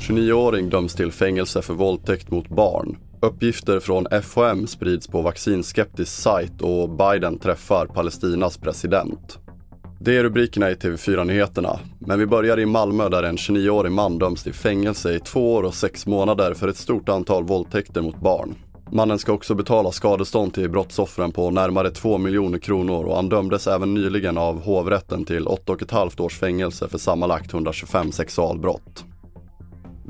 –29-åring döms till fängelse för våldtäkt mot barn. Uppgifter från FHM sprids på vaccinskeptisk sajt och Biden träffar Palestinas president. Det är rubrikerna i TV4-nyheterna. Men vi börjar i Malmö där en 29-årig man döms till fängelse i två år och sex månader för ett stort antal våldtäkter mot barn. Mannen ska också betala skadestånd till brottsoffren på närmare 2 miljoner kronor och han dömdes även nyligen av hovrätten till 8,5 års fängelse för sammanlagt 125 sexualbrott.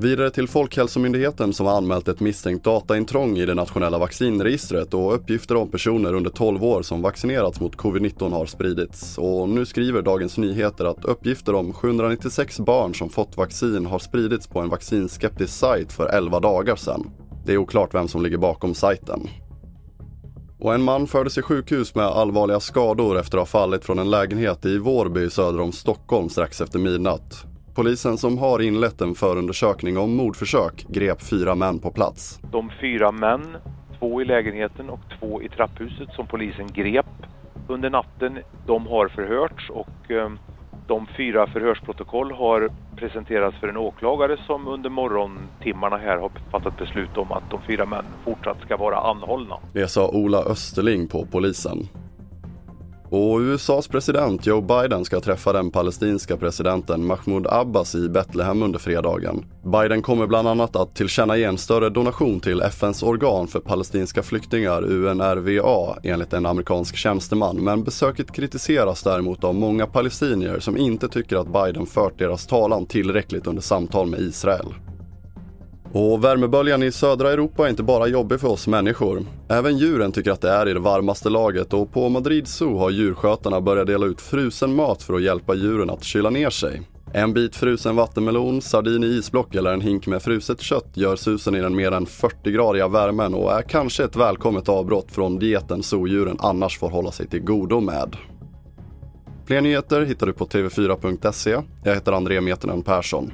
Vidare till Folkhälsomyndigheten som har anmält ett misstänkt dataintrång i det nationella vaccinregistret och uppgifter om personer under 12 år som vaccinerats mot covid-19 har spridits. Och nu skriver Dagens Nyheter att uppgifter om 796 barn som fått vaccin har spridits på en vaccinskeptisk sajt för 11 dagar sedan. Det är oklart vem som ligger bakom sajten. Och en man fördes till sjukhus med allvarliga skador efter att ha fallit från en lägenhet i Vårby söder om Stockholm strax efter midnatt. Polisen som har inlett en förundersökning om mordförsök grep fyra män på plats. De fyra män, två i lägenheten och två i trapphuset som polisen grep under natten, de har förhörts och eh, de fyra förhörsprotokoll har presenterats för en åklagare som under morgontimmarna här har fattat beslut om att de fyra männen fortsatt ska vara anhållna. Det sa Ola Österling på polisen. Och USAs president Joe Biden ska träffa den palestinska presidenten Mahmoud Abbas i Betlehem under fredagen. Biden kommer bland annat att tillkännage en större donation till FNs organ för palestinska flyktingar, UNRWA, enligt en amerikansk tjänsteman. Men besöket kritiseras däremot av många palestinier som inte tycker att Biden fört deras talan tillräckligt under samtal med Israel. Och värmeböljan i södra Europa är inte bara jobbig för oss människor. Även djuren tycker att det är i det varmaste laget och på Madrid Zoo har djurskötarna börjat dela ut frusen mat för att hjälpa djuren att kyla ner sig. En bit frusen vattenmelon, sardin i isblock eller en hink med fruset kött gör susen i den mer än 40-gradiga värmen och är kanske ett välkommet avbrott från dieten zoodjuren annars får hålla sig till godo med. Fler nyheter hittar du på tv4.se. Jag heter André Metenen Persson.